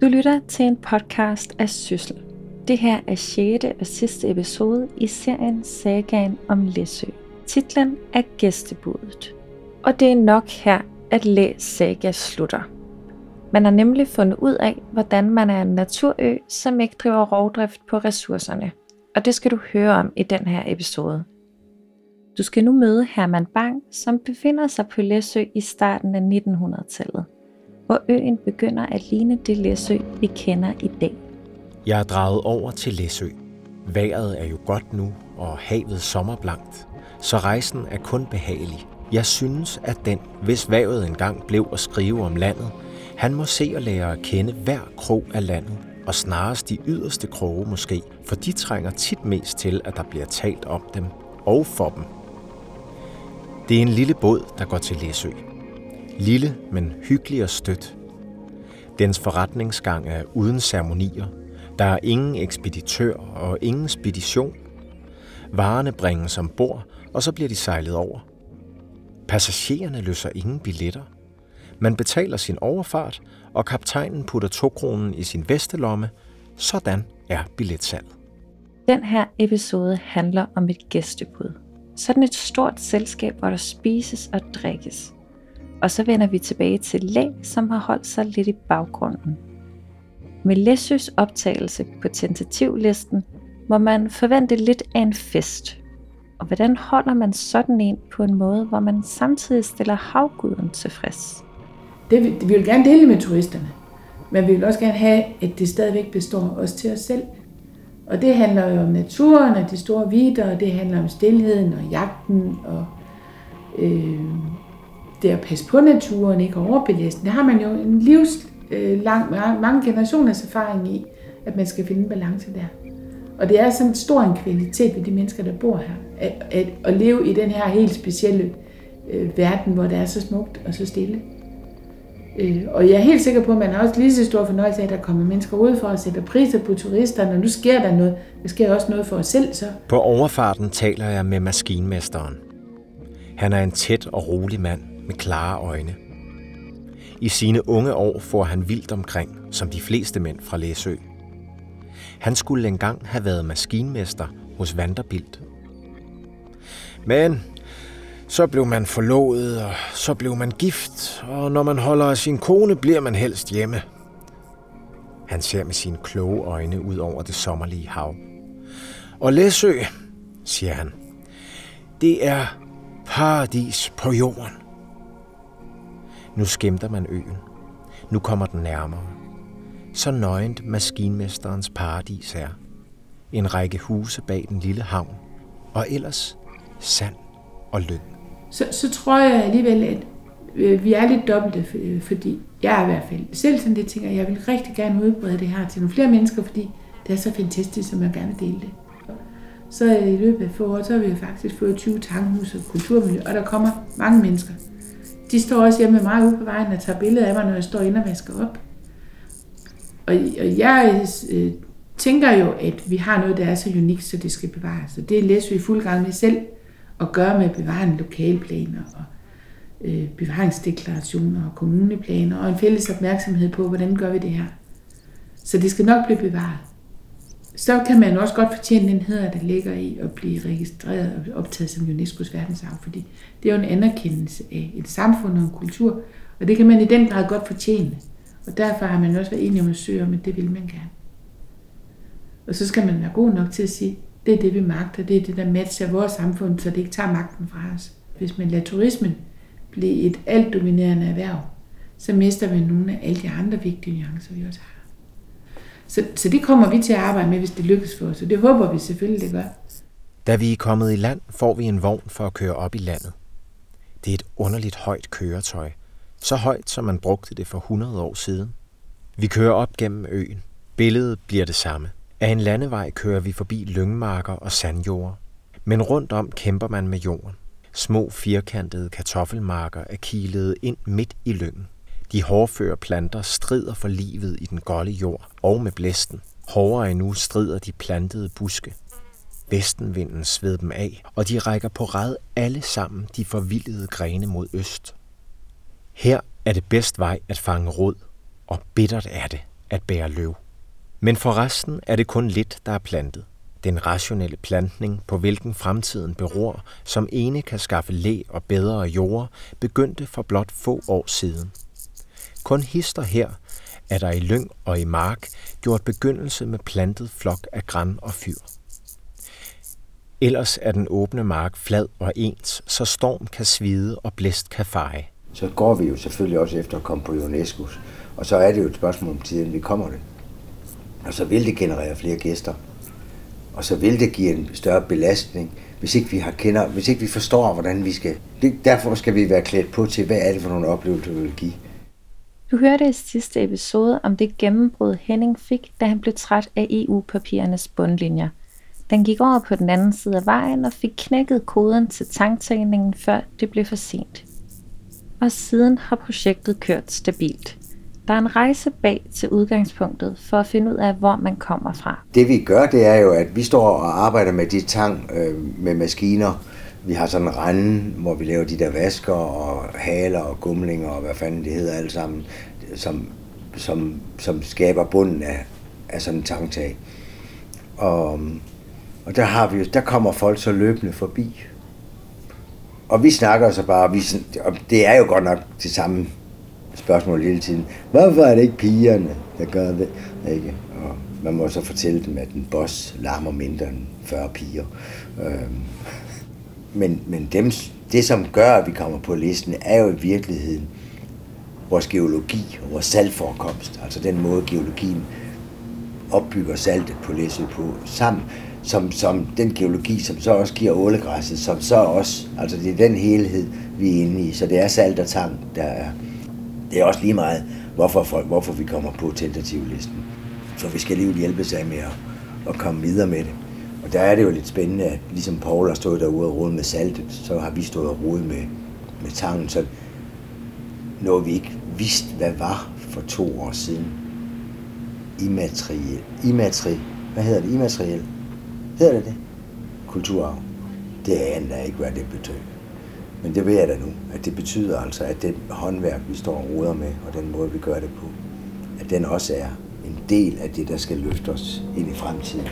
Du lytter til en podcast af Syssel. Det her er 6. og sidste episode i serien Sagaen om Læsø. Titlen er Gæstebudet. Og det er nok her, at Læs Saga slutter. Man har nemlig fundet ud af, hvordan man er en naturø, som ikke driver rovdrift på ressourcerne. Og det skal du høre om i den her episode. Du skal nu møde Herman Bang, som befinder sig på Læsø i starten af 1900-tallet hvor øen begynder at ligne det Læsø, vi kender i dag. Jeg er draget over til Læsø. Vejret er jo godt nu, og havet sommerblankt, så rejsen er kun behagelig. Jeg synes, at den, hvis vavet engang blev at skrive om landet, han må se og lære at kende hver krog af landet, og snarest de yderste kroge måske, for de trænger tit mest til, at der bliver talt om dem og for dem. Det er en lille båd, der går til Læsø. Lille, men hyggelig og stødt. Dens forretningsgang er uden ceremonier. Der er ingen ekspeditør og ingen spedition. Varerne bringes ombord, og så bliver de sejlet over. Passagererne løser ingen billetter. Man betaler sin overfart, og kaptajnen putter to kronen i sin vestelomme. Sådan er billetsalget. Den her episode handler om et gæstebud. Sådan et stort selskab, hvor der spises og drikkes. Og så vender vi tilbage til Læ, som har holdt sig lidt i baggrunden. Med Læsøs optagelse på tentativlisten må man forvente lidt af en fest. Og hvordan holder man sådan en på en måde, hvor man samtidig stiller havguden tilfreds? Det, vi, vi vil gerne dele med turisterne, men vi vil også gerne have, at det stadigvæk består os til os selv. Og det handler jo om naturen og de store vidder, og det handler om stillheden og jagten og øh, det at passe på naturen, ikke overbelæsten, det har man jo en livslang, øh, mange generationers erfaring i, at man skal finde en balance der. Og det er sådan en stor en kvalitet ved de mennesker, der bor her, at, at, at leve i den her helt specielle øh, verden, hvor det er så smukt og så stille. Øh, og jeg er helt sikker på, at man har også lige så stor fornøjelse af, at der kommer mennesker ud for at sætte priser på turisterne, når nu sker der noget. Der sker også noget for os selv så. På overfarten taler jeg med maskinmesteren. Han er en tæt og rolig mand, med klare øjne. I sine unge år får han vildt omkring, som de fleste mænd fra Læsø. Han skulle engang have været maskinmester hos Vanderbilt. Men så blev man forlovet, og så blev man gift, og når man holder af sin kone, bliver man helst hjemme. Han ser med sine kloge øjne ud over det sommerlige hav. Og Læsø, siger han, det er paradis på jorden. Nu skimter man øen. Nu kommer den nærmere. Så nøgent maskinmesterens paradis er. En række huse bag den lille havn. Og ellers sand og lyng. Så, så tror jeg alligevel, at øh, vi er lidt dobbelte, øh, fordi jeg er i hvert fald selv sådan det tænker, jeg vil rigtig gerne udbrede det her til nogle flere mennesker, fordi det er så fantastisk, som jeg gerne vil dele det. Så øh, i løbet af få år, så har vi faktisk fået 20 tankhus og kulturmiljø, og der kommer mange mennesker. De står også hjemme med mig ude på vejen og tager billeder af mig, når jeg står inde og vasker op. Og, og jeg øh, tænker jo, at vi har noget, der er så unikt, så det skal bevares. Så det læser vi i fuld gang med selv at gøre med bevarende lokalplaner og øh, bevaringsdeklarationer og kommuneplaner og en fælles opmærksomhed på, hvordan gør vi det her. Så det skal nok blive bevaret så kan man også godt fortjene den heder, der ligger i at blive registreret og optaget som UNESCO's verdensarv, fordi det er jo en anerkendelse af et samfund og en kultur, og det kan man i den grad godt fortjene. Og derfor har man også været enig om at søge om, at det vil man gerne. Og så skal man være god nok til at sige, det er det, vi magter, det er det, der matcher vores samfund, så det ikke tager magten fra os. Hvis man lader turismen blive et alt dominerende erhverv, så mister vi nogle af alle de andre vigtige nuancer, vi også har. Så, så det kommer vi til at arbejde med, hvis det lykkes for os, og det håber vi selvfølgelig, det gør. Da vi er kommet i land, får vi en vogn for at køre op i landet. Det er et underligt højt køretøj. Så højt, som man brugte det for 100 år siden. Vi kører op gennem øen. Billedet bliver det samme. Af en landevej kører vi forbi lyngmarker og sandjord. Men rundt om kæmper man med jorden. Små firkantede kartoffelmarker er kilet ind midt i lyngen. De hårdføre planter strider for livet i den golde jord og med blæsten. Hårdere endnu strider de plantede buske. Vestenvinden sved dem af, og de rækker på ræd alle sammen de forvildede grene mod øst. Her er det bedst vej at fange rod, og bittert er det at bære løv. Men for resten er det kun lidt, der er plantet. Den rationelle plantning, på hvilken fremtiden beror, som ene kan skaffe læ og bedre jord, begyndte for blot få år siden. Kun hister her er der i lyng og i mark gjort begyndelse med plantet flok af græn og fyr. Ellers er den åbne mark flad og ens, så storm kan svide og blæst kan feje. Så går vi jo selvfølgelig også efter at komme på UNESCO's. Og så er det jo et spørgsmål om tiden, vi kommer det. Og så vil det generere flere gæster. Og så vil det give en større belastning, hvis ikke vi har kender, hvis ikke vi forstår, hvordan vi skal. Det, derfor skal vi være klædt på til, hvad er det for nogle oplevelser, vi vil give. Du hørte i sidste episode om det gennembrud Henning fik, da han blev træt af EU-papirernes bundlinjer. Den gik over på den anden side af vejen og fik knækket koden til tanktagningen, før det blev for sent. Og siden har projektet kørt stabilt. Der er en rejse bag til udgangspunktet for at finde ud af, hvor man kommer fra. Det vi gør, det er jo, at vi står og arbejder med de tang øh, med maskiner. Vi har sådan en rende, hvor vi laver de der vasker og haler og gumlinger og hvad fanden det hedder alt sammen, som, som, som skaber bunden af, af sådan en tangtag. Og, og der, har vi, der kommer folk så løbende forbi. Og vi snakker så bare, vi, og det er jo godt nok det samme spørgsmål hele tiden. Hvorfor er det ikke pigerne, der gør det? Ikke? Og man må så fortælle dem, at en boss larmer mindre end 40 piger. Øhm, men men dem, det, som gør, at vi kommer på listen, er jo i virkeligheden vores geologi og vores saltforekomst. Altså den måde, geologien opbygger saltet på Læsø på, sammen som, som den geologi, som så også giver ålegræsset, som så også, altså det er den helhed, vi er inde i. Så det er salt og tang, der er, det er også lige meget, hvorfor, folk, hvorfor vi kommer på tentativlisten. For vi skal lige hjælpe sig med at, at komme videre med det. Og der er det jo lidt spændende, at ligesom Paul har stået derude og rodet med saltet, så har vi stået og rodet med, med tangen. Så noget vi ikke vidste, hvad var for to år siden. Immateriel. Immateriel. Hvad hedder det? Immateriel. Hedder det det? Kulturarv. Det aner jeg ikke, hvad det betyder. Men det ved jeg da nu, at det betyder altså, at det håndværk, vi står og roder med, og den måde, vi gør det på, at den også er en del af det, der skal løfte os ind i fremtiden.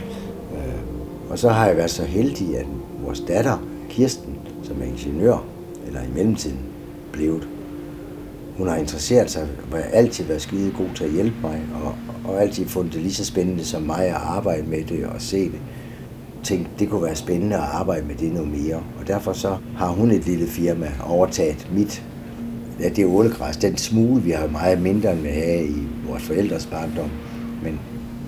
Og så har jeg været så heldig, at vores datter, Kirsten, som er ingeniør, eller i mellemtiden blevet, hun har interesseret sig, og altid været skide god til at hjælpe mig, og, og altid fundet det lige så spændende som mig at arbejde med det og se det tænkte, det kunne være spændende at arbejde med det noget mere. Og derfor så har hun et lille firma overtaget mit, ja, det er ålegræs, den smule, vi har meget mindre end vi havde i vores forældres barndom, men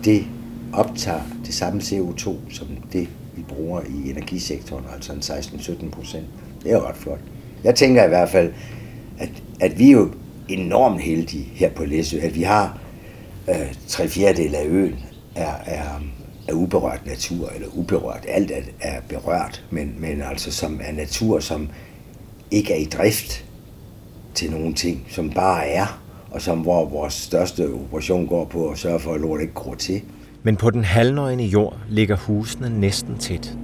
det optager det samme CO2 som det, vi bruger i energisektoren, altså en 16-17 procent. Det er jo ret flot. Jeg tænker i hvert fald, at, at vi er jo enormt heldige her på Læsø, at vi har øh, tre fjerdedel af øen er, er er uberørt natur, eller uberørt, alt er, er berørt, men, men altså som er natur, som ikke er i drift til nogen ting, som bare er, og som hvor vores største operation går på at sørge for, at lort ikke gror til. Men på den halvnøgne jord ligger husene næsten tæt.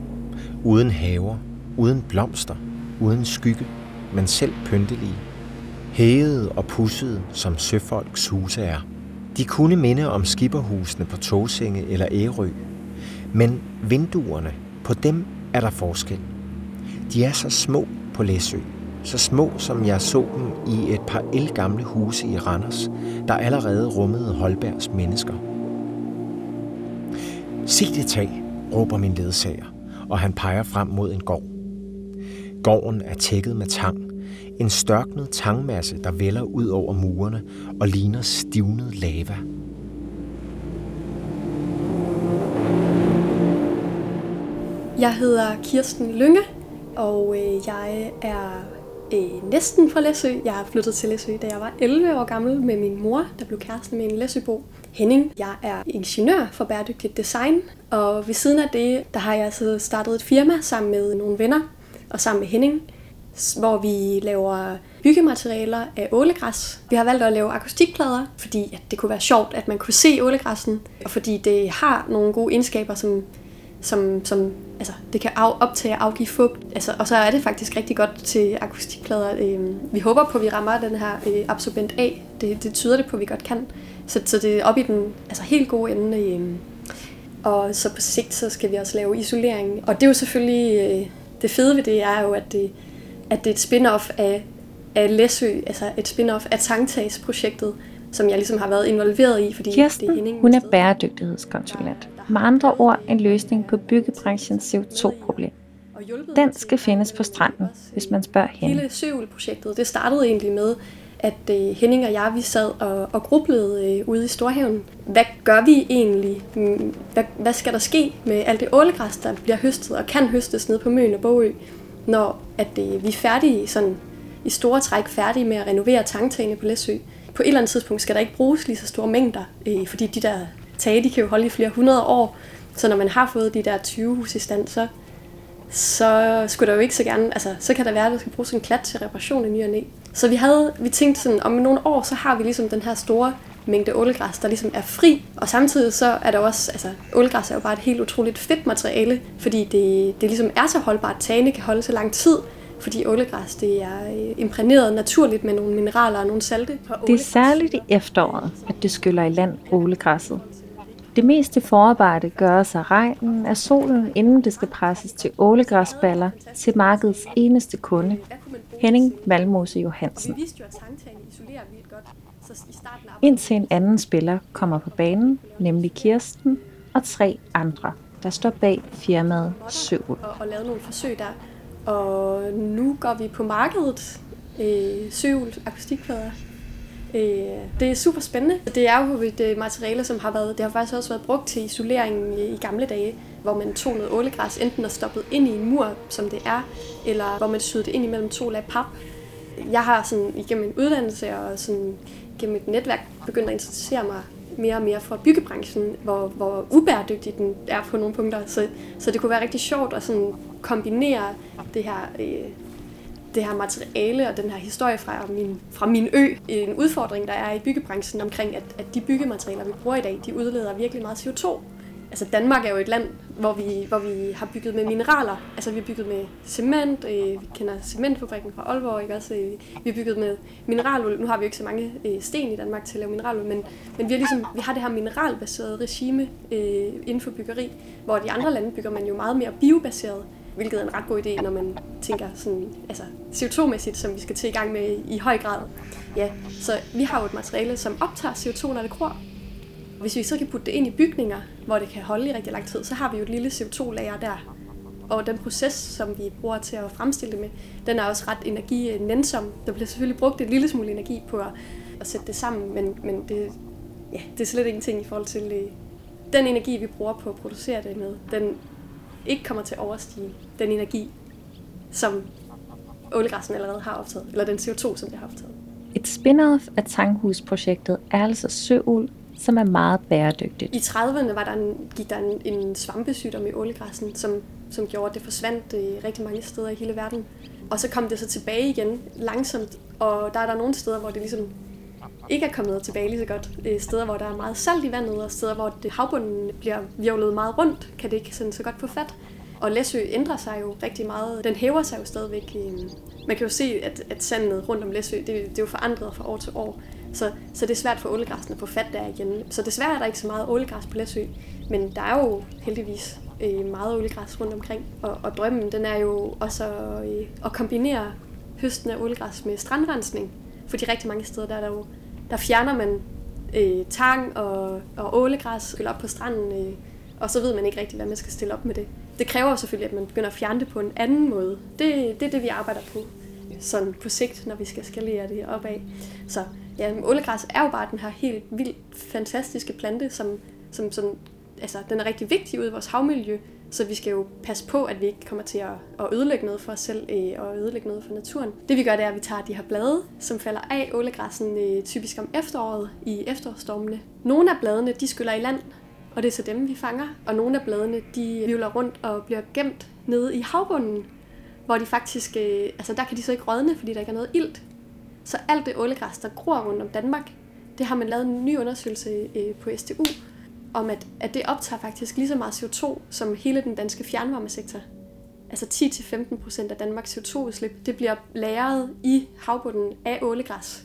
Uden haver, uden blomster, uden skygge, men selv pyntelige. Hævede og pussede, som søfolks huse er. De kunne minde om skipperhusene på Togsenge eller Ærø, men vinduerne, på dem er der forskel. De er så små på Læsø, så små som jeg så dem i et par elgamle huse i Randers, der allerede rummede Holbergs mennesker. Se det tag, råber min ledsager, og han peger frem mod en gård. Gården er tækket med tang, en størknet tangmasse, der vælger ud over murene og ligner stivnet lava. Jeg hedder Kirsten Lynge, og øh, jeg er øh, næsten fra Læsø. Jeg er flyttet til Læsø, da jeg var 11 år gammel med min mor, der blev kæreste med en Læsøbo, Henning. Jeg er ingeniør for bæredygtigt design, og ved siden af det, der har jeg så startet et firma sammen med nogle venner og sammen med Henning, hvor vi laver byggematerialer af ålegræs. Vi har valgt at lave akustikplader, fordi at det kunne være sjovt, at man kunne se ålegræssen, og fordi det har nogle gode egenskaber, som som, som altså, det kan af, optage og afgive fugt. Altså, og så er det faktisk rigtig godt til akustikplader. Øh, vi håber på, at vi rammer den her øh, absorbent A. Det, det tyder det på, at vi godt kan. Så, så det er op i den altså helt gode ende. Øh, og så på sigt, så skal vi også lave isolering. Og det er jo selvfølgelig, øh, det fede ved det er jo, at det, at det er et spin-off af, af Læsø, altså et spin-off af Tangtags-projektet, som jeg ligesom har været involveret i, fordi Kirsten, det er Henning. hun er bæredygtighedskonsulent. Med andre ord en løsning på byggebranchens CO2-problem. Den skal findes på stranden, hvis man spørger hende. Hele Søul-projektet, det startede egentlig med, at øh, Henning og jeg, vi sad og, og grublede øh, ude i Storhaven. Hvad gør vi egentlig? Mm, Hvad, hvad skal der ske med alt det ålegræs, der bliver høstet og kan høstes ned på Møn og Bogø, når at, øh, vi er færdige, sådan, i store træk færdige med at renovere tangtagene på Læsø? På et eller andet tidspunkt skal der ikke bruges lige så store mængder, øh, fordi de der tage, de kan jo holde i flere hundrede år. Så når man har fået de der 20 hus i stand, så, så skulle der jo ikke så gerne, altså så kan der være, at der skal bruges en klat til reparation i ny og næ. Så vi havde, vi tænkte sådan, om nogle år, så har vi ligesom den her store mængde ålegræs, der ligesom er fri, og samtidig så er der også, altså ålegræs er jo bare et helt utroligt fedt materiale, fordi det, det ligesom er så holdbart, tagene kan holde så lang tid, fordi ålegræs det er øh, imprægneret naturligt med nogle mineraler og nogle salte. Det er særligt i efteråret, at det skyller i land ålegræsset. Det meste forarbejde gøres af regnen af solen, inden det skal presses til ålegræsballer til markedets eneste kunde, Henning Valmose Johansen. Indtil en anden spiller kommer på banen, nemlig Kirsten og tre andre, der står bag firmaet Søvl. og, og lavet nogle forsøg der. Og nu går vi på markedet. Øh, Søvl akustikplader. Øh, det er super spændende. Det er jo et øh, materiale, som har været, det har faktisk også været brugt til isolering i, i gamle dage, hvor man tog noget ålegræs, enten og stoppet ind i en mur, som det er, eller hvor man syede det ind imellem to lag pap. Jeg har sådan igennem en uddannelse og sådan gennem et netværk begyndt at interessere mig mere og mere for byggebranchen, hvor, hvor ubæredygtig den er på nogle punkter. Så, så det kunne være rigtig sjovt at sådan kombinere det her, øh, det her materiale og den her historie fra min, fra min ø. En udfordring, der er i byggebranchen omkring, at, at de byggematerialer, vi bruger i dag, de udleder virkelig meget CO2. Altså Danmark er jo et land, hvor vi, hvor vi har bygget med mineraler. Altså vi har bygget med cement, øh, vi kender cementfabrikken fra Aalborg, ikke også? Øh, vi har bygget med mineralul. Nu har vi jo ikke så mange øh, sten i Danmark til at lave mineralul, men, men vi, har ligesom, vi har det her mineralbaserede regime øh, inden for byggeri, hvor de andre lande bygger man jo meget mere biobaseret, hvilket er en ret god idé, når man tænker sådan, altså CO2-mæssigt, som vi skal til i gang med i høj grad. Ja, så vi har jo et materiale, som optager CO2, når det gror, hvis vi så kan putte det ind i bygninger, hvor det kan holde i rigtig lang tid, så har vi jo et lille CO2-lager der. Og den proces, som vi bruger til at fremstille det med, den er også ret energinænsom. Der bliver selvfølgelig brugt en lille smule energi på at, at sætte det sammen, men, men det, ja, det er slet ingenting i forhold til øh, den energi, vi bruger på at producere det med. Den ikke kommer til at overstige den energi, som ålegræsen allerede har optaget, eller den CO2, som det har optaget. Et spin-off af Tanghus-projektet er altså Søul, som er meget bæredygtigt. I 30'erne var der en, gik der en, en svampesygdom i ålegræssen, som, som gjorde, at det forsvandt øh, rigtig mange steder i hele verden. Og så kom det så tilbage igen langsomt, og der er der nogle steder, hvor det ligesom ikke er kommet tilbage lige så godt. Øh, steder, hvor der er meget salt i vandet, og steder, hvor det, havbunden bliver virvlet meget rundt, kan det ikke sådan så godt få fat. Og Læsø ændrer sig jo rigtig meget. Den hæver sig jo stadigvæk. Man kan jo se, at, at sandet rundt om Læsø, det, det er jo forandret fra år til år. Så, så det er svært for ålegræsene at få fat der igen. Så desværre er der ikke så meget ålegræs på Læsø. Men der er jo heldigvis øh, meget ålegræs rundt omkring. Og, og drømmen den er jo også at, øh, at kombinere høsten af ålegræs med strandrensning. Fordi rigtig mange steder, der, er der, jo, der fjerner man øh, tang og, og ålegræs skyller op på stranden, øh, og så ved man ikke rigtig, hvad man skal stille op med det. Det kræver selvfølgelig, at man begynder at fjerne det på en anden måde. Det, det er det, vi arbejder på sådan på sigt, når vi skal skalere det opad. Så ja, ålegræs er jo bare den her helt vildt fantastiske plante, som, som sådan, altså, den er rigtig vigtig ude i vores havmiljø, så vi skal jo passe på, at vi ikke kommer til at, at ødelægge noget for os selv øh, og ødelægge noget for naturen. Det vi gør, det er, at vi tager de her blade, som falder af ålegræssen øh, typisk om efteråret i efterårsstormene. Nogle af bladene, de skyller i land, og det er så dem, vi fanger. Og nogle af bladene, de vivler rundt og bliver gemt nede i havbunden, hvor de faktisk, øh, altså der kan de så ikke rådne, fordi der ikke er noget ilt. Så alt det ålegræs, der gror rundt om Danmark, det har man lavet en ny undersøgelse øh, på STU, om at, at det optager faktisk lige så meget CO2 som hele den danske fjernvarmesektor. Altså 10-15% af Danmarks CO2-udslip, det bliver lagret i havbunden af ålegræs.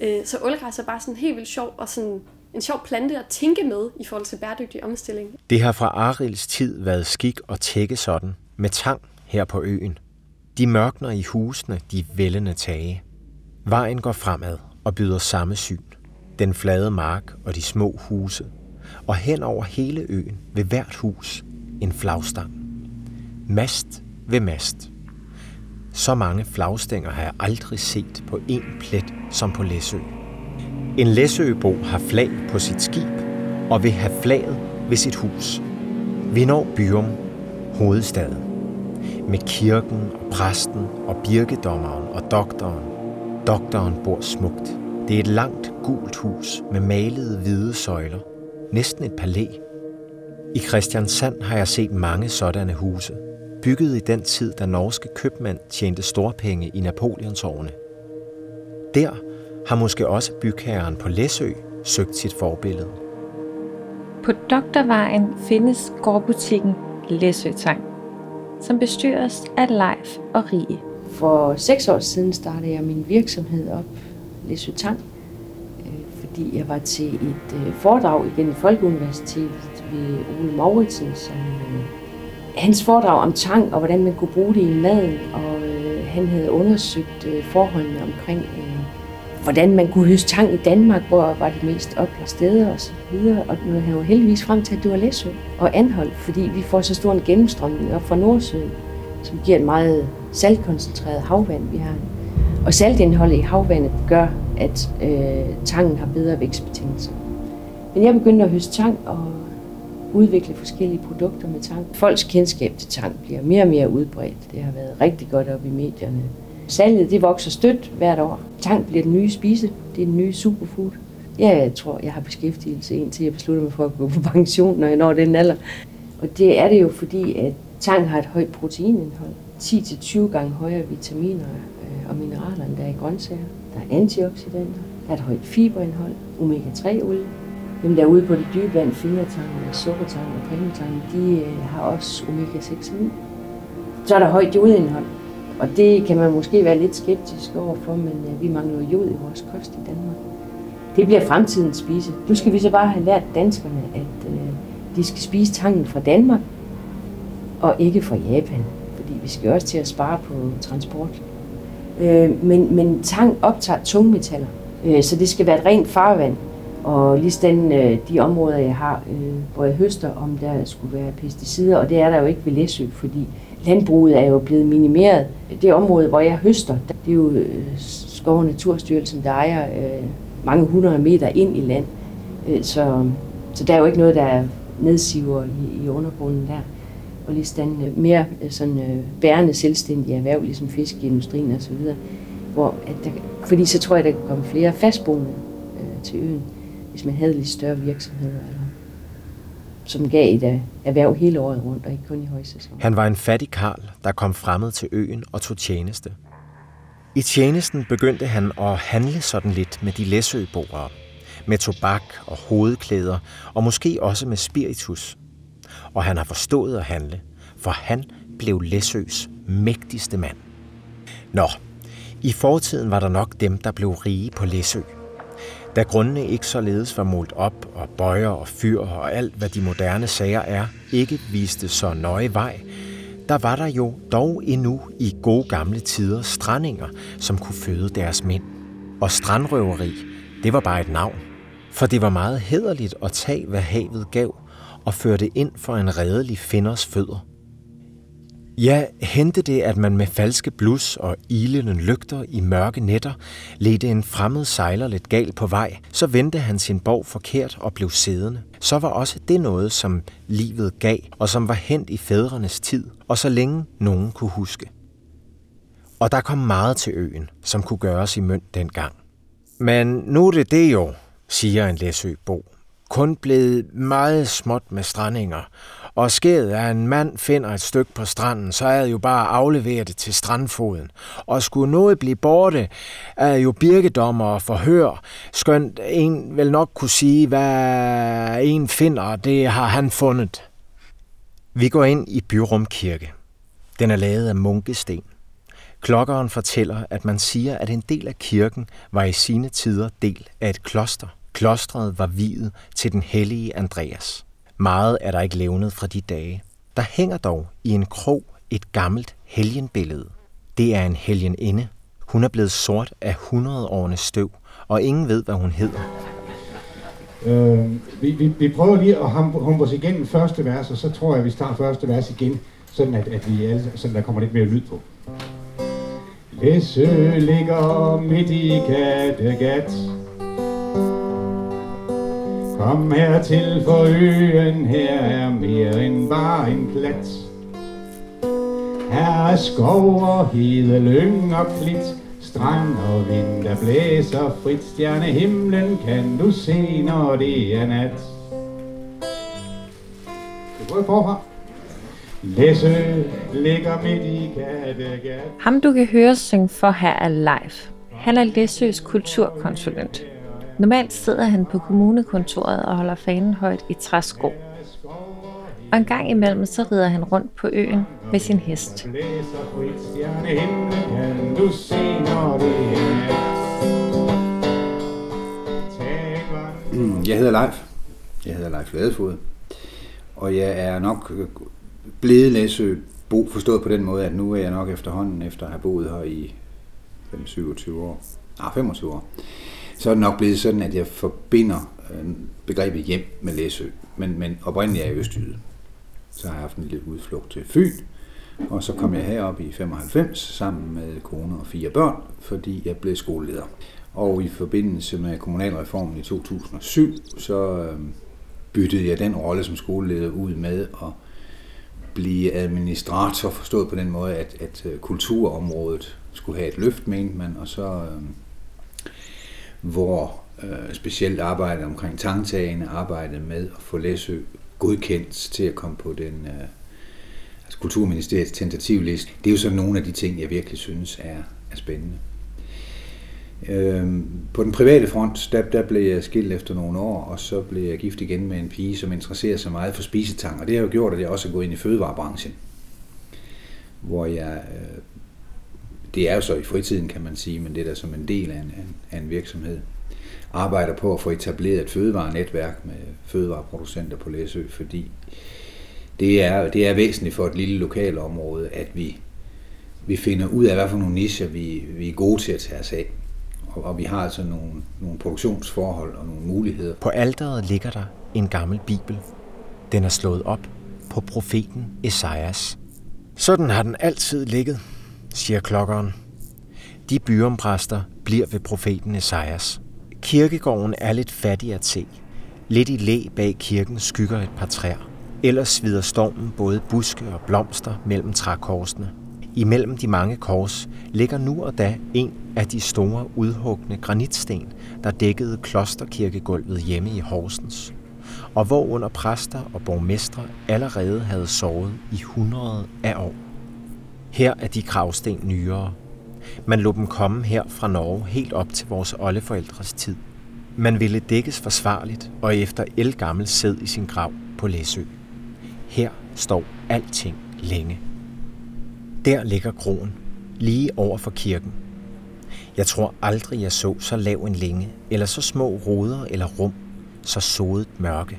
Øh, så ålegræs er bare sådan helt vildt sjov og sådan en sjov plante at tænke med i forhold til bæredygtig omstilling. Det har fra Arils tid været skik at tække sådan med tang her på øen. De mørkner i husene, de vældende tage. Vejen går fremad og byder samme syn. Den flade mark og de små huse. Og hen over hele øen ved hvert hus en flagstang. Mast ved mast. Så mange flagstænger har jeg aldrig set på én plet som på Læsø. En Læsøbo har flag på sit skib og vil have flaget ved sit hus. Vi når Byrum, hovedstaden, med kirken og præsten og birkedommeren og doktoren. Doktoren bor smukt. Det er et langt, gult hus med malede hvide søjler. Næsten et palæ. I Christiansand har jeg set mange sådanne huse, bygget i den tid, da norske købmænd tjente storpenge i Napoleonsårene. Der har måske også bygherren på Læsø søgt sit forbillede. På Doktorvejen findes gårdbutikken Læsøtang, som bestyres af Leif og Rie. For seks år siden startede jeg min virksomhed op, Læsøtang, fordi jeg var til et øh, foredrag igen i Folkeuniversitetet ved Ole Mauritsen, som øh, hans foredrag om tang og hvordan man kunne bruge det i maden, og øh, han havde undersøgt øh, forholdene omkring øh, hvordan man kunne høste tang i Danmark, hvor var de mest oplagte steder og så videre. Og nu han jo heldigvis frem til, at det var Læsø og Anhold, fordi vi får så stor en gennemstrømning op fra Nordsøen, som giver et meget saltkoncentreret havvand, vi har. Og saltindholdet i havvandet gør, at øh, tangen har bedre vækstbetingelser. Men jeg begyndte at høste tang og udvikle forskellige produkter med tang. Folks kendskab til tang bliver mere og mere udbredt. Det har været rigtig godt op i medierne Salget det vokser stødt hvert år. Tang bliver den nye spise. Det er den nye superfood. Jeg tror, jeg har beskæftigelse indtil jeg beslutter mig for at gå på pension, når jeg når den alder. Og det er det jo fordi, at tang har et højt proteinindhold. 10-20 gange højere vitaminer og mineraler, der er i grøntsager. Der er antioxidanter. Der er et højt fiberindhold. Omega-3-olie. Dem der ude på det dybe vand, fingertang, sukkertang og palmetang, de øh, har også omega-6 og Så er der højt jodindhold. Og det kan man måske være lidt skeptisk overfor, men øh, vi mangler jod i vores kost i Danmark. Det bliver fremtidens spise. Nu skal vi så bare have lært danskerne, at øh, de skal spise tangen fra Danmark, og ikke fra Japan. Fordi vi skal også til at spare på transport. Øh, men, men tang optager tungmetaller, øh, så det skal være et rent farvand. Og lige sådan øh, de områder, jeg har, øh, hvor jeg høster, om der skulle være pesticider, og det er der jo ikke ved Læsø, fordi landbruget er jo blevet minimeret. Det område, hvor jeg høster, det er jo øh, Skov- og Naturstyrelsen, der ejer øh, mange hundrede meter ind i land. Øh, så, så der er jo ikke noget, der nedsiver i, i undergrunden der. Og øh, mere øh, sådan, øh, bærende selvstændige erhverv, ligesom fiskeindustrien og så videre. Hvor, at der, fordi så tror jeg, der kan komme flere fastboende øh, til øen, hvis man havde lidt større virksomheder. Eller som gav et øh, erhverv hele året rundt, og ikke kun i højsæson. Han var en fattig karl, der kom fremmed til øen og tog tjeneste. I tjenesten begyndte han at handle sådan lidt med de læsøboere, med tobak og hovedklæder, og måske også med spiritus. Og han har forstået at handle, for han blev Læsøs mægtigste mand. Nå, i fortiden var der nok dem, der blev rige på Læsø – da grundene ikke således var målt op, og bøjer og fyr og alt, hvad de moderne sager er, ikke viste så nøje vej, der var der jo dog endnu i gode gamle tider strandinger, som kunne føde deres mænd. Og strandrøveri, det var bare et navn. For det var meget hederligt at tage, hvad havet gav, og føre det ind for en redelig finders fødder. Ja, hente det, at man med falske blus og ilende lygter i mørke nætter ledte en fremmed sejler lidt galt på vej, så vendte han sin borg forkert og blev siddende. Så var også det noget, som livet gav, og som var hent i fædrenes tid, og så længe nogen kunne huske. Og der kom meget til øen, som kunne gøres i mønt dengang. Men nu er det det jo, siger en læsøbo, kun blevet meget småt med strandinger, og sket af en mand finder et stykke på stranden, så er det jo bare at aflevere det til strandfoden. Og skulle noget blive borte, er jo birkedommer og forhør, skønt en vel nok kunne sige, hvad en finder, det har han fundet. Vi går ind i Byrum Kirke. Den er lavet af munkesten. Klokkeren fortæller, at man siger, at en del af kirken var i sine tider del af et kloster. Klostret var viet til den hellige Andreas. Meget er der ikke levnet fra de dage. Der hænger dog i en krog et gammelt helgenbillede. Det er en helgeninde. Hun er blevet sort af 100 årenes støv, og ingen ved, hvad hun hedder. Øh, vi, vi, vi prøver lige at humpe os igennem første vers, og så tror jeg, vi starter første vers igen, sådan at, at vi alle, sådan der kommer lidt mere lyd på. Læsø ligger midt i Kattegat. Kom her til for øen, her er mere end bare en klat. Her er skov og hede, lyng og klit, strand og vind, der blæser frit. Stjerne himlen kan du se, når det er nat. Det går forfra. Læsø ligger midt i Kattegat. Ham du kan høre synge for her er live. Han er Læsøs kulturkonsulent. Normalt sidder han på kommunekontoret og holder fanen højt i træsko. Og en gang imellem så rider han rundt på øen med sin hest. Mm, jeg hedder Leif. Jeg hedder Leif Ladefod. Og jeg er nok blevet Læsø bo forstået på den måde, at nu er jeg nok efterhånden, efter at have boet her i 27 år, nej 25 år, så er det nok blevet sådan, at jeg forbinder øh, begrebet hjem med Læsø. Men, men oprindeligt er jeg Østjyde. Så har jeg haft en lille udflugt til Fyn, og så kom jeg herop i 95 sammen med kone og fire børn, fordi jeg blev skoleleder. Og i forbindelse med kommunalreformen i 2007, så øh, byttede jeg den rolle som skoleleder ud med at blive administrator, forstået på den måde, at, at øh, kulturområdet skulle have et løft, mente man, og så øh, hvor øh, specielt arbejdet omkring tangtagene, arbejdet med at få Læsø godkendt til at komme på den øh, altså Kulturministeriets tentativliste. Det er jo sådan nogle af de ting, jeg virkelig synes er, er spændende. Øhm, på den private front, der, der blev jeg skilt efter nogle år, og så blev jeg gift igen med en pige, som interesserer sig meget for spisetang, og det har jo gjort, at jeg også er gået ind i fødevarebranchen, hvor jeg, øh, det er jo så i fritiden, kan man sige, men det er da som en del af en, af en virksomhed, arbejder på at få etableret et fødevarenetværk med fødevareproducenter på Læsø, fordi det er, det er væsentligt for et lille lokalt område, at vi, vi finder ud af, hvad for nogle nischer vi, vi er gode til at tage os af. Og, og vi har altså nogle, nogle produktionsforhold og nogle muligheder. På alderet ligger der en gammel bibel. Den er slået op på profeten Esajas. Sådan har den altid ligget, siger klokkeren. De byrompræster bliver ved profeten Esajas. Kirkegården er lidt fattig at se. Lidt i læ bag kirken skygger et par træer. Ellers svider stormen både buske og blomster mellem trækorsene. Imellem de mange kors ligger nu og da en af de store udhugne granitsten, der dækkede klosterkirkegulvet hjemme i Horsens, og hvor under præster og borgmestre allerede havde sovet i hundrede af år. Her er de gravsten nyere. Man lå dem komme her fra Norge helt op til vores oldeforældres tid. Man ville dækkes forsvarligt og efter elgammel sæd i sin grav på Læsø. Her står alting længe. Der ligger kroen, lige over for kirken. Jeg tror aldrig, jeg så så lav en længe, eller så små ruder eller rum, så sodet mørke.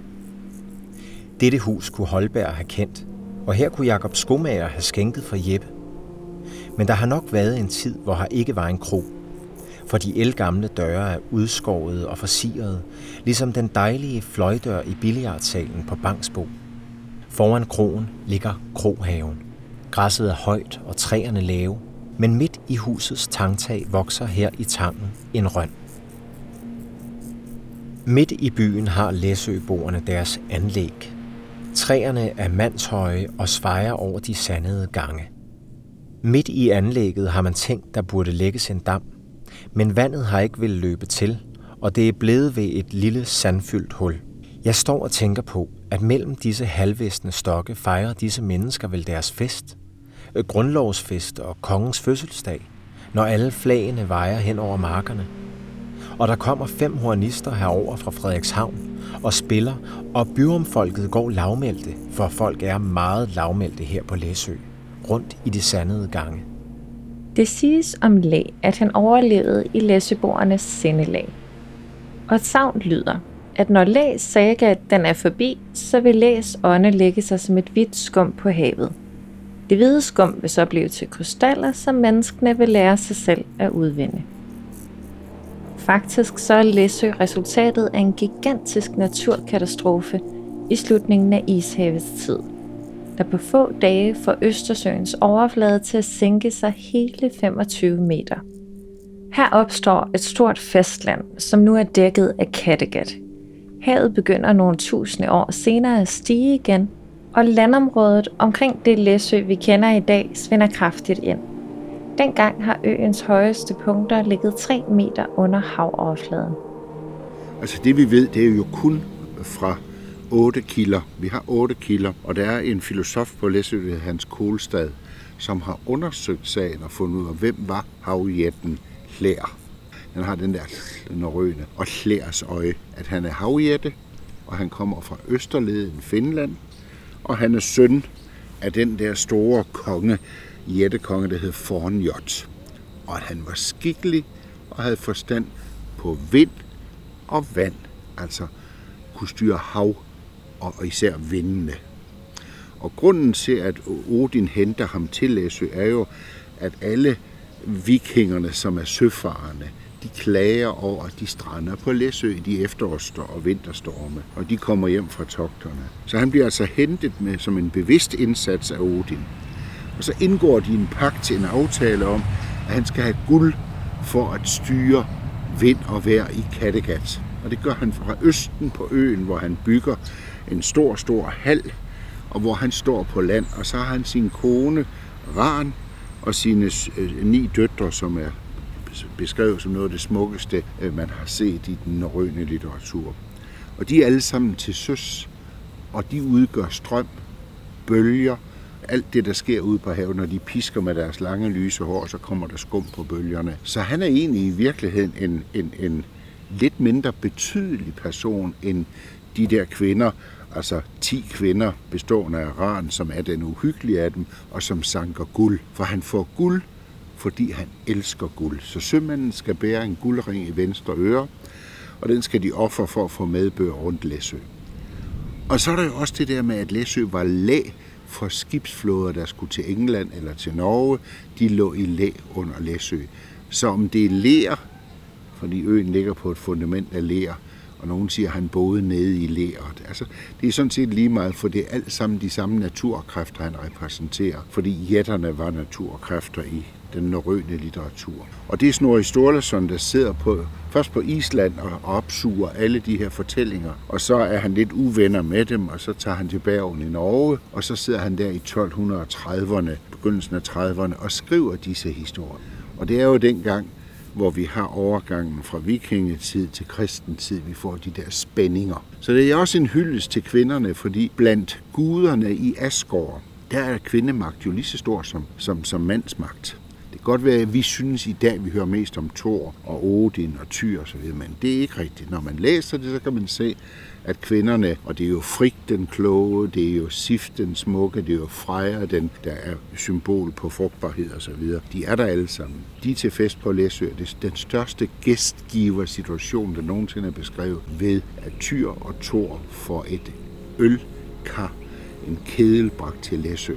Dette hus kunne Holberg have kendt, og her kunne Jakob Skomager have skænket for Jeppe. Men der har nok været en tid, hvor her ikke var en kro, for de elgamle døre er udskåret og forsiret, ligesom den dejlige fløjdør i billiardsalen på Bangsbo. Foran kroen ligger krohaven. Græsset er højt og træerne lave, men midt i husets tangtag vokser her i tangen en røn. Midt i byen har Læsøboerne deres anlæg. Træerne er mandshøje og svejer over de sandede gange. Midt i anlægget har man tænkt, der burde lægges en dam, men vandet har ikke vil løbe til, og det er blevet ved et lille sandfyldt hul. Jeg står og tænker på, at mellem disse halvvæsne stokke fejrer disse mennesker vel deres fest øh, – grundlovsfest og kongens fødselsdag, når alle flagene vejer hen over markerne. Og der kommer fem hornister herover fra Frederikshavn og spiller, og byomfolket går lavmælte, for folk er meget lavmælte her på Læsø, rundt i de sandede gange. Det siges om Læ, at han overlevede i læseboernes sindelag. Og et savn lyder, at når Læs saga den er forbi, så vil Læs ånde lægge sig som et hvidt skum på havet. Det hvide skum vil så blive til krystaller, som menneskene vil lære sig selv at udvinde. Faktisk så er Læsø resultatet af en gigantisk naturkatastrofe i slutningen af ishavets tid, der på få dage får Østersøens overflade til at sænke sig hele 25 meter. Her opstår et stort fastland, som nu er dækket af Kattegat. Havet begynder nogle tusinde år senere at stige igen, og landområdet omkring det Læsø, vi kender i dag, svinder kraftigt ind. Dengang har øens højeste punkter ligget 3 meter under havoverfladen. Altså det vi ved, det er jo kun fra 8 kilder. Vi har 8 kilder, og der er en filosof på Læsø, Hans Kohlstad, som har undersøgt sagen og fundet ud af, hvem var havjætten Hlær. Han har den der norrøne og Hlærs øje, at han er havjætte, og han kommer fra Østerleden, Finland, og han er søn af den der store konge, jættekonge, der hed Fornjot. Og at han var skikkelig og havde forstand på vind og vand, altså kunne styre hav og især vindene. Og grunden til, at Odin henter ham til Læsø, er jo, at alle vikingerne, som er søfarende, de klager over, at de strander på Læsø i de efterårs- og vinterstorme, og de kommer hjem fra togterne. Så han bliver altså hentet med som en bevidst indsats af Odin. Og så indgår de en pagt til en aftale om, at han skal have guld for at styre vind og vejr i Kattegat. Og det gør han fra østen på øen, hvor han bygger en stor, stor hal, og hvor han står på land. Og så har han sin kone, Ran, og sine øh, ni døtre, som er beskrevet som noget af det smukkeste, øh, man har set i den norrøne litteratur. Og de er alle sammen til søs, og de udgør strøm, bølger, alt det, der sker ude på havet, når de pisker med deres lange lyse hår, så kommer der skum på bølgerne. Så han er egentlig i virkeligheden en, en, en lidt mindre betydelig person end de der kvinder, altså 10 kvinder bestående af Ran, som er den uhyggelige af dem, og som sanker guld. For han får guld, fordi han elsker guld. Så sømanden skal bære en guldring i venstre øre, og den skal de ofre for at få medbør rundt Læsø. Og så er der jo også det der med, at Læsø var læ for skibsflåder, der skulle til England eller til Norge. De lå i læ under Læsø. Så om det er lær, fordi øen ligger på et fundament af ler, og nogen siger, at han boede nede i læret. Altså, det er sådan set lige meget, for det er alt sammen de samme naturkræfter, han repræsenterer, fordi jætterne var naturkræfter i den norrøne litteratur. Og det er Snorri Sturlason, der sidder på, først på Island og opsuger alle de her fortællinger, og så er han lidt uvenner med dem, og så tager han til Bergen i Norge, og så sidder han der i 1230'erne, begyndelsen af 30'erne, og skriver disse historier. Og det er jo dengang, hvor vi har overgangen fra vikingetid til kristentid, vi får de der spændinger. Så det er også en hyldest til kvinderne, fordi blandt guderne i Asgård, der er kvindemagt jo lige så stor som, som, som mandsmagt. Det kan godt være, at vi synes i dag, at vi hører mest om Thor og Odin og Tyr og så videre, men det er ikke rigtigt. Når man læser det, så kan man se, at kvinderne, og det er jo Frik den kloge, det er jo Sif den smukke, det er jo Freja, den, der er symbol på frugtbarhed og så videre. De er der alle sammen. De er til fest på Læsø. Det er den største gæstgiver situation, der nogensinde er beskrevet ved, at Tyr og Tor får et ølkar, en kedel bragt til Læsø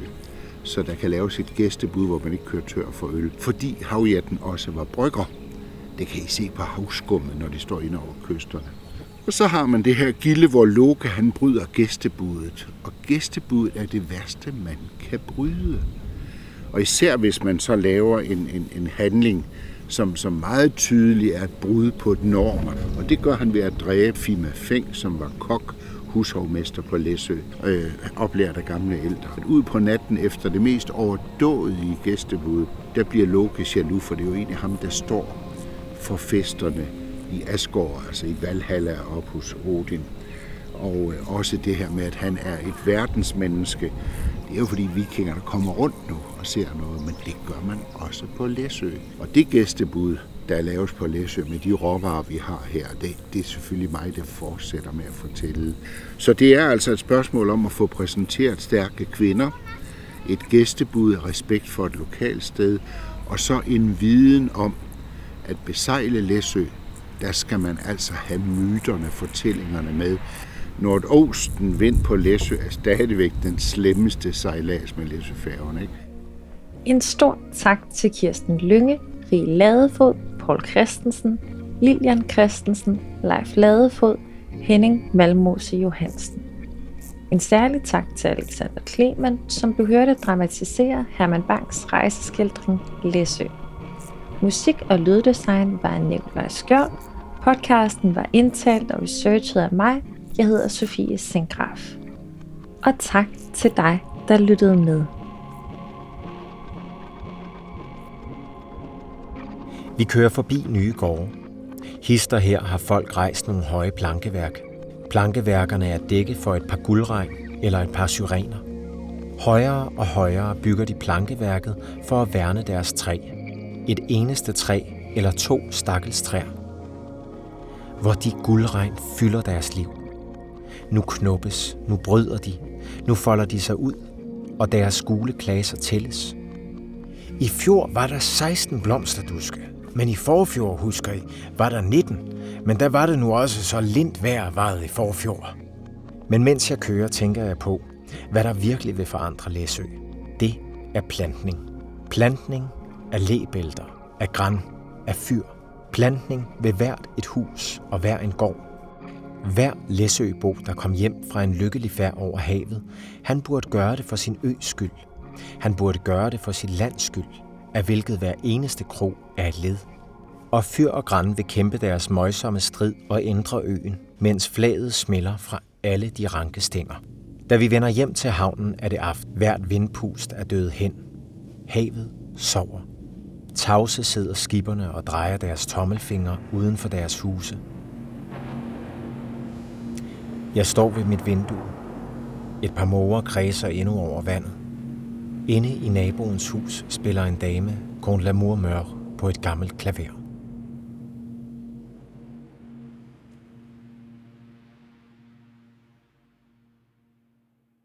så der kan laves et gæstebud, hvor man ikke kører tør for øl. Fordi havjatten også var brygger. Det kan I se på havskummet, når de står ind over kysterne. Og så har man det her gilde, hvor Loke han bryder gæstebudet. Og gæstebudet er det værste, man kan bryde. Og især hvis man så laver en, en, en handling, som, som meget tydeligt er et brud på et normer. Og det gør han ved at dræbe Fima Feng, som var kok, hushovmester på Læsø, øh, oplært af gamle ældre. Ud på natten efter det mest overdådige gæstebud, der bliver Loke jaloux, for det er jo egentlig ham, der står for festerne i Asgård, altså i Valhalla op hos Odin. Og øh, også det her med, at han er et verdensmenneske. Det er jo fordi vikingerne kommer rundt nu og ser noget, men det gør man også på Læsø. Og det gæstebud, der laves på Læsø med de råvarer, vi har her, det, det er selvfølgelig mig, der fortsætter med at fortælle. Så det er altså et spørgsmål om at få præsenteret stærke kvinder, et gæstebud af respekt for et lokalt sted, Og så en viden om, at besejle Læsø, der skal man altså have myterne, fortællingerne med. Nordosten vind på Læsø er stadigvæk den slemmeste sejlads med Læsøfærgen. Ikke? En stor tak til Kirsten Lynge, Rie Ladefod, Paul Christensen, Lilian Christensen, Leif Ladefod, Henning Malmose Johansen. En særlig tak til Alexander Kleman, som du hørte dramatisere Herman Banks rejseskildring Læsø. Musik og lyddesign var af Nikolaj Skjold. Podcasten var indtalt og researchet af mig. Jeg hedder Sofie Sengraf. Og tak til dig, der lyttede med. Vi kører forbi nye gårde. Hister her har folk rejst nogle høje plankeværk. Plankeværkerne er dække for et par guldregn eller et par syrener. Højere og højere bygger de plankeværket for at værne deres træ. Et eneste træ eller to stakkels træer. Hvor de guldregn fylder deres liv. Nu knuppes, nu bryder de, nu folder de sig ud, og deres gule klaser tælles. I fjor var der 16 blomsterduske, men i forfjor, husker I, var der 19. Men der var det nu også så lindt vejr varet i forfjor. Men mens jeg kører, tænker jeg på, hvad der virkelig vil forandre Læsø. Det er plantning. Plantning af læbælter, af græn, af fyr. Plantning ved hvert et hus og hver en gård. Hver Læsøbo, der kom hjem fra en lykkelig færd over havet, han burde gøre det for sin øs skyld. Han burde gøre det for sit lands skyld, af hvilket hver eneste krog er et led. Og fyr og græn vil kæmpe deres møjsomme strid og ændre øen, mens flaget smelter fra alle de ranke stænger. Da vi vender hjem til havnen, er det aften. Hvert vindpust er død hen. Havet sover. Tavse sidder skiberne og drejer deres tommelfingre uden for deres huse. Jeg står ved mit vindue. Et par måger kredser endnu over vandet. Inde i naboens hus spiller en dame Con l'amour Mør, på et gammelt klaver.